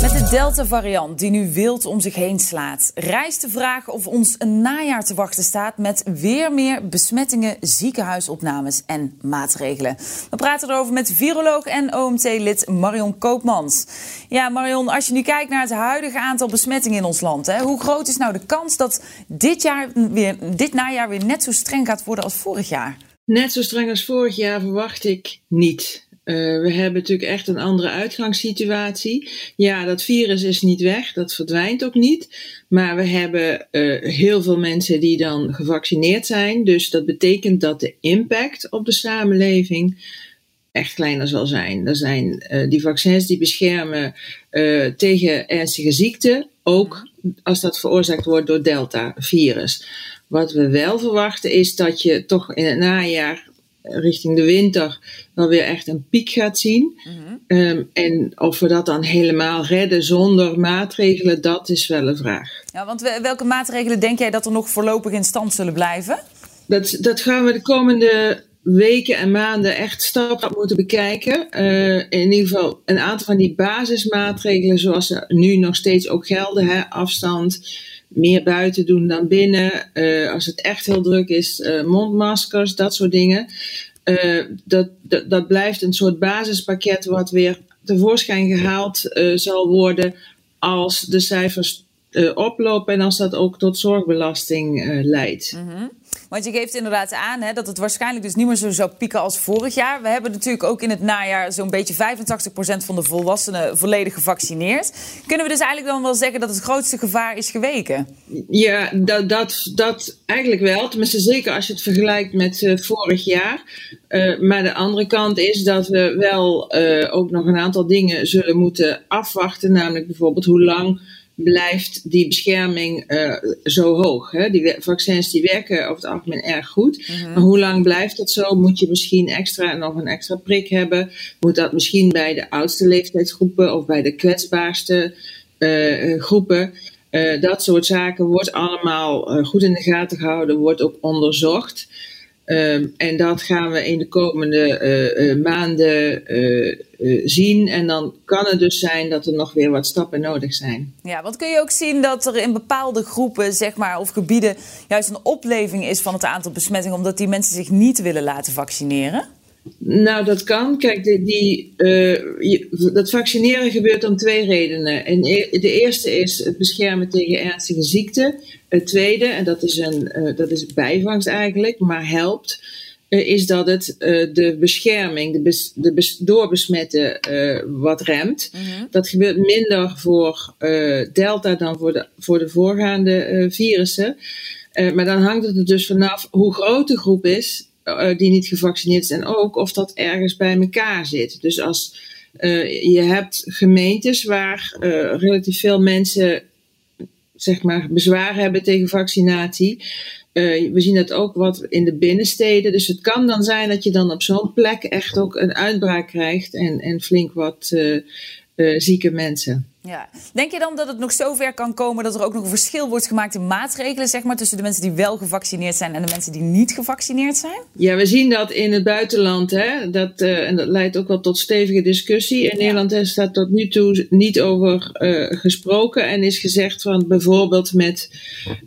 Met de Delta-variant die nu wild om zich heen slaat, rijst de vraag of ons een najaar te wachten staat met weer meer besmettingen, ziekenhuisopnames en maatregelen. We praten erover met viroloog en OMT-lid Marion Koopmans. Ja, Marion, als je nu kijkt naar het huidige aantal besmettingen in ons land, hè, hoe groot is nou de kans dat dit, jaar weer, dit najaar weer net zo streng gaat worden als vorig jaar? Net zo streng als vorig jaar verwacht ik niet. Uh, we hebben natuurlijk echt een andere uitgangssituatie. Ja, dat virus is niet weg, dat verdwijnt ook niet. Maar we hebben uh, heel veel mensen die dan gevaccineerd zijn. Dus dat betekent dat de impact op de samenleving echt kleiner zal zijn. Er zijn uh, die vaccins die beschermen tegen ernstige ziekten, ook als dat veroorzaakt wordt door Delta-virus. Wat we wel verwachten is dat je toch in het najaar richting de winter wel weer echt een piek gaat zien. um, en of we dat dan helemaal redden zonder maatregelen, dat is wel een vraag. Ja, want welke maatregelen denk jij dat er nog voorlopig in stand zullen blijven? Dat, dat gaan we de komende weken en maanden echt stap moeten bekijken. Uh, in ieder geval een aantal van die basismaatregelen, zoals ze nu nog steeds ook gelden: hè, afstand meer buiten doen dan binnen. Uh, als het echt heel druk is, uh, mondmaskers, dat soort dingen. Uh, dat, dat, blijft een soort basispakket wat weer tevoorschijn gehaald zal worden als de cijfers oplopen en als dat ook tot zorgbelasting leidt. -hmm. Want je geeft inderdaad aan hè, dat het waarschijnlijk dus niet meer zo zou pieken als vorig jaar. We hebben natuurlijk ook in het najaar zo'n beetje 85% van de volwassenen volledig gevaccineerd. Kunnen we dus eigenlijk dan wel zeggen dat het grootste gevaar is geweken? Ja, dat, dat, dat eigenlijk wel. Tenminste, zeker als je het vergelijkt met uh, vorig jaar. Uh, maar de andere kant is dat we wel uh, ook nog een aantal dingen zullen moeten afwachten. Namelijk bijvoorbeeld hoe lang blijft die bescherming uh, zo hoog. Hè? Die vaccins die werken over het algemeen erg goed. -hmm. Maar hoe lang blijft dat zo? Moet je misschien extra nog een extra prik hebben? Moet dat misschien bij de oudste leeftijdsgroepen of bij de kwetsbaarste uh, groepen? Uh, dat soort zaken wordt allemaal goed in de gaten gehouden, wordt ook onderzocht. Um, en dat gaan we in de komende uh, uh, maanden uh, zien. En dan kan het dus zijn dat er nog weer wat stappen nodig zijn. Ja, want kun je ook zien dat er in bepaalde groepen zeg maar, of gebieden juist een opleving is van het aantal besmettingen, omdat die mensen zich niet willen laten vaccineren? Nou, dat kan. Kijk, die, die, dat vaccineren gebeurt om twee redenen. En de eerste is het beschermen tegen ernstige ziekten. Het tweede, en dat is, een, uh, dat is bijvangst eigenlijk, maar helpt, uh, is dat het de bescherming, de, bes, de bes, doorbesmetten wat remt. -hmm. Dat gebeurt minder voor Delta dan voor de, voor de voorgaande virussen. maar dan hangt het er dus vanaf hoe groot de groep is die niet gevaccineerd zijn ook, of dat ergens bij elkaar zit. Dus als je hebt gemeentes waar relatief veel mensen zeg maar bezwaar hebben tegen vaccinatie. we zien dat ook wat in de binnensteden. Dus het kan dan zijn dat je dan op zo'n plek echt ook een uitbraak krijgt en, en flink wat zieke mensen. Ja. Denk je dan dat het nog zover kan komen dat er ook nog een verschil wordt gemaakt in maatregelen, zeg maar, tussen de mensen die wel gevaccineerd zijn en de mensen die niet gevaccineerd zijn? Ja, we zien dat in het buitenland, hè. Dat, uh, en dat leidt ook wel tot stevige discussie. In ja. Nederland is daar tot nu toe niet over uh, gesproken en is gezegd van bijvoorbeeld met uh,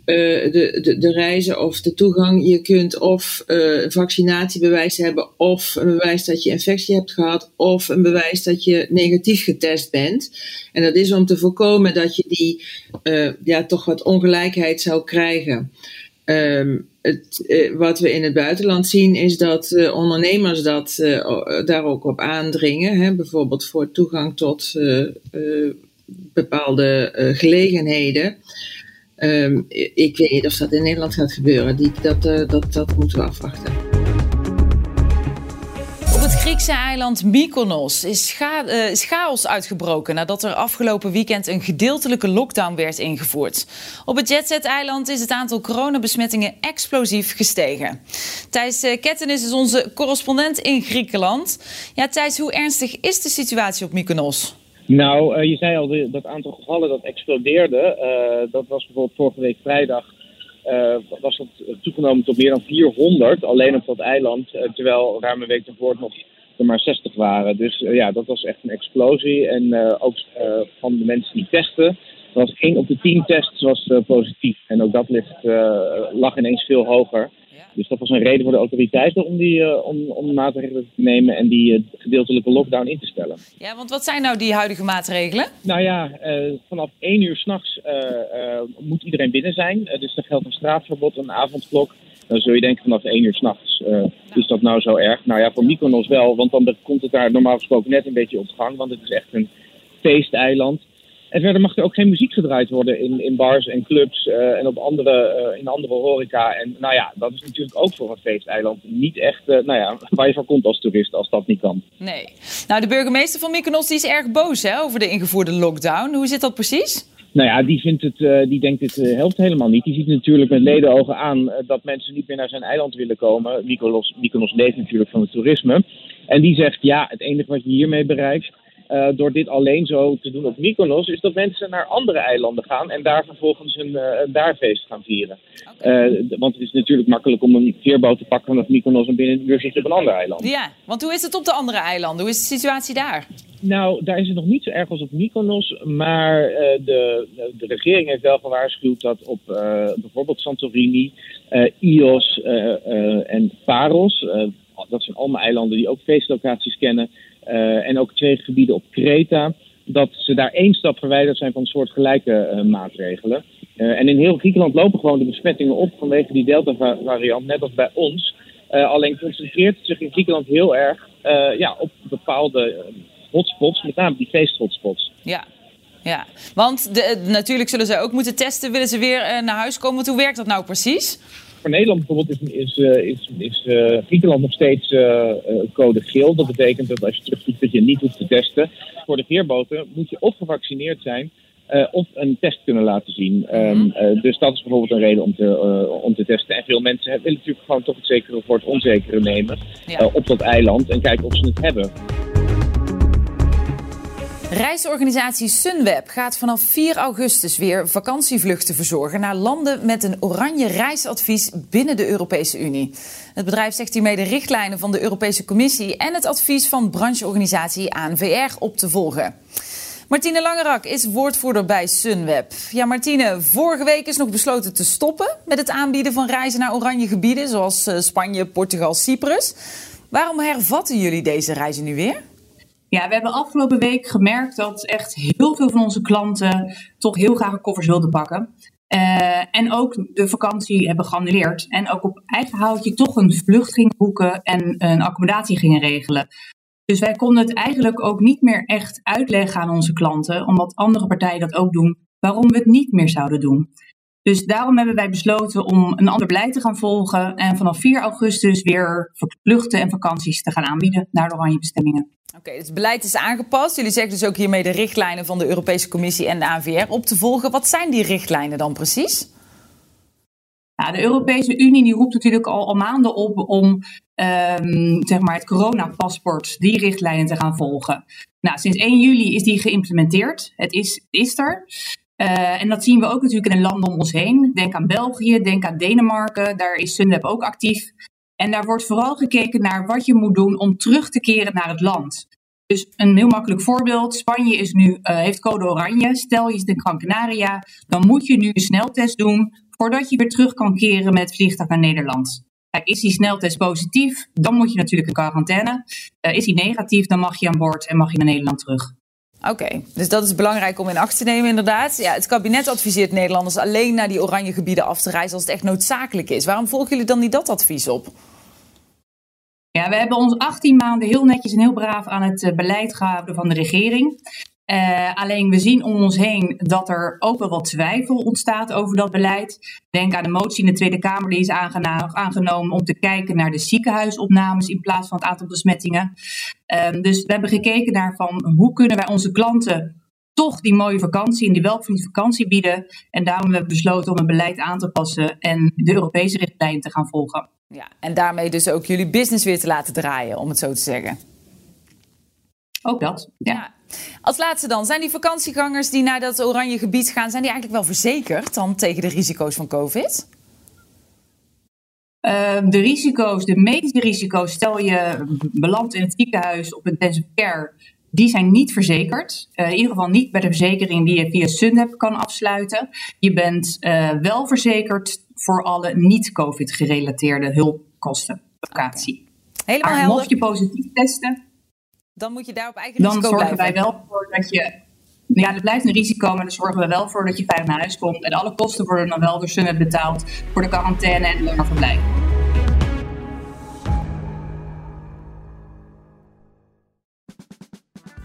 de, de, de reizen of de toegang, je kunt of een vaccinatiebewijs hebben, of een bewijs dat je infectie hebt gehad, of een bewijs dat je negatief getest bent. En dat is om te voorkomen dat je die uh, ja, toch wat ongelijkheid zou krijgen. Um, het, uh, wat we in het buitenland zien is dat uh, ondernemers dat, daar ook op aandringen. Hè? Bijvoorbeeld voor toegang tot bepaalde gelegenheden. Um, ik weet niet of dat in Nederland gaat gebeuren. Die, dat, dat, dat moeten we afwachten Griekse eiland Mykonos is, uh, is, chaos uitgebroken nadat er afgelopen weekend een gedeeltelijke lockdown werd ingevoerd. Op het Jetset-eiland is het aantal coronabesmettingen explosief gestegen. Thijs uh, Kettenis is onze correspondent in Griekenland. Ja, Thijs, hoe ernstig is de situatie op Mykonos? Nou, uh, je zei al, dat aantal gevallen dat explodeerde. dat was bijvoorbeeld vorige week vrijdag was het toegenomen tot meer dan 400 alleen op dat eiland. Terwijl ruim een week daarvoor nog er maar 60 waren. Dus uh, ja, dat was echt een explosie. En ook van de mensen die testen. was 1 op de 10 tests was positief. En ook dat ligt, lag ineens veel hoger. Dus dat was een reden voor de autoriteiten om, die, om, om maatregelen te nemen en die gedeeltelijke lockdown in te stellen. Ja, want wat zijn nou die huidige maatregelen? Nou ja, vanaf 1 uur s'nachts moet iedereen binnen zijn. dus er geldt een straatverbod, een avondklok. Dan zul je denken vanaf 1 uur s'nachts, is dat nou zo erg? Nou ja, voor Mykonos wel, want dan komt het daar normaal gesproken net een beetje op gang. Want het is echt een feesteiland. En verder mag er ook geen muziek gedraaid worden in, in bars en clubs uh, en op andere, uh, in andere horeca. En nou ja, dat is natuurlijk ook voor een feesteiland niet echt uh, nou ja, waar je van komt als toerist als dat niet kan. Nee. Nou, de burgemeester van Mykonos die is erg boos hè, over de ingevoerde lockdown. Hoe zit dat precies? Nou ja, die, vindt het, die denkt het helpt helemaal niet. Die ziet natuurlijk met ledenogen aan dat mensen niet meer naar zijn eiland willen komen. Mykonos, Mykonos leeft natuurlijk van het toerisme. En die zegt, ja, het enige wat je hiermee bereikt uh, door dit alleen zo te doen op Mykonos, is dat mensen naar andere eilanden gaan en daar vervolgens een, uh, daarfeest gaan vieren. Uh, want het is natuurlijk makkelijk om een veerboot te pakken vanaf Mykonos en binnen een uur zit je op een ander eiland. Ja, want hoe is het op de andere eilanden? Hoe is de situatie daar? Nou, daar is het nog niet zo erg als op Mykonos, maar de, de regering heeft wel gewaarschuwd dat op bijvoorbeeld Santorini, Ios en Paros, dat zijn allemaal eilanden die ook feestlocaties kennen, en ook twee gebieden op Kreta, dat ze daar één stap verwijderd zijn van soortgelijke maatregelen. En in heel Griekenland lopen gewoon de besmettingen op vanwege die Delta-variant, net als bij ons. alleen concentreert het zich in Griekenland heel erg ja, op bepaalde hotspots, met name die feesthotspots. Ja, ja, want de, natuurlijk zullen ze ook moeten testen. Willen ze weer naar huis komen? Want hoe werkt dat nou precies? voor Nederland bijvoorbeeld is, is, uh, is, is uh, Griekenland nog steeds uh, code geel. Dat betekent dat als je terugvliegt dat je niet hoeft te testen. Voor de veerboten moet je of gevaccineerd zijn of een test kunnen laten zien. Mm -hmm. dus dat is bijvoorbeeld een reden om te, om te testen. En veel mensen willen natuurlijk gewoon toch het zekere voor het onzekere nemen ja. op dat eiland en kijken of ze het hebben. Reisorganisatie Sunweb gaat vanaf 4 augustus weer vakantievluchten verzorgen naar landen met een oranje reisadvies binnen de Europese Unie. Het bedrijf zegt hiermee de richtlijnen van de Europese Commissie en het advies van brancheorganisatie ANVR op te volgen. Martine Langerak is woordvoerder bij Sunweb. Ja, Martine, vorige week is nog besloten te stoppen met het aanbieden van reizen naar oranje gebieden, zoals eh, Spanje, Portugal, Cyprus. Waarom hervatten jullie deze reizen nu weer? Ja, we hebben afgelopen week gemerkt dat echt heel veel van onze klanten toch heel graag een koffers wilden pakken. Uh, en ook de vakantie hebben geannuleerd. En ook op eigen houtje toch een vlucht gingen boeken en een accommodatie gingen regelen. Dus wij konden het eigenlijk ook niet meer echt uitleggen aan onze klanten, omdat andere partijen dat ook doen, waarom we het niet meer zouden doen. Dus daarom hebben wij besloten om een ander beleid te gaan volgen en vanaf 4 augustus weer vluchten en vakanties te gaan aanbieden naar de oranje bestemmingen. Oké, dus het beleid is aangepast. Jullie zeggen dus ook hiermee de richtlijnen van de Europese Commissie en de ANVR op te volgen. Wat zijn die richtlijnen dan precies? Nou, de Europese Unie die roept natuurlijk al, al maanden op om um, zeg maar het coronapaspoort, die richtlijnen te gaan volgen. Nou, sinds 1 juli is die geïmplementeerd. Het is, is er. Uh, en dat zien we ook natuurlijk in de landen om ons heen. Denk aan België, denk aan Denemarken. Daar is Sunweb ook actief. En daar wordt vooral gekeken naar wat je moet doen om terug te keren naar het land. Dus een heel makkelijk voorbeeld. Spanje is nu, uh, heeft code oranje. Stel je zit in Gran Canaria, dan moet je nu een sneltest doen voordat je weer terug kan keren met vliegtuig naar Nederland. Kijk, is die sneltest positief, dan moet je natuurlijk in quarantaine. Uh, is die negatief, dan mag je aan boord en mag je naar Nederland terug. Oké, dus dat is belangrijk om in acht te nemen, inderdaad. Ja, het kabinet adviseert Nederlanders alleen naar die oranje gebieden af te reizen als het echt noodzakelijk is. Waarom volgen jullie dan niet dat advies op? Ja, we hebben ons 18 maanden heel netjes en heel braaf aan het eh, beleid gehouden van de regering. Uh, alleen we zien om ons heen dat er ook wel wat twijfel ontstaat over dat beleid. Denk aan de motie in de Tweede Kamer die is aangenomen om te kijken naar de ziekenhuisopnames in plaats van het aantal besmettingen. Uh, dus we hebben gekeken naar van hoe kunnen wij onze klanten toch die mooie vakantie en die welverdiende vakantie bieden. En daarom hebben we besloten om het beleid aan te passen en de Europese richtlijnen te gaan volgen. Ja, en daarmee dus ook jullie business weer te laten draaien, om het zo te zeggen. Ook dat, ja. Als laatste dan, zijn die vakantiegangers die naar dat oranje gebied gaan, zijn die eigenlijk wel verzekerd dan tegen de risico's van COVID? Uh, de risico's, de medische risico's, stel je belandt in het ziekenhuis op intensive care, die zijn niet verzekerd. Uh, in ieder geval niet bij de verzekering die je via Sunweb kan afsluiten. Je bent uh, wel verzekerd voor alle niet-COVID gerelateerde hulpkosten. Locatie. Helemaal helder. Mocht je positief testen, dan moet je daar op eigen dan risico zorgen blijven. wij wel voor dat je. Ja, er blijft een risico, maar dan zorgen we wel voor dat je veilig naar huis komt. En alle kosten worden dan wel door Sunnet betaald voor de quarantaine en het langer verblijf.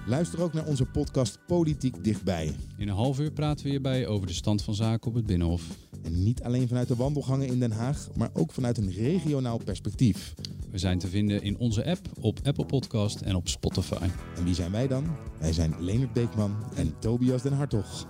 Luister ook naar onze podcast Politiek Dichtbij. In een half uur praten we hierbij over de stand van zaken op het Binnenhof. En niet alleen vanuit de wandelgangen in Den Haag, maar ook vanuit een regionaal perspectief. We zijn te vinden in onze app, op Apple Podcast en op Spotify. En wie zijn wij dan? Wij zijn Leonard Beekman en Tobias den Hartog.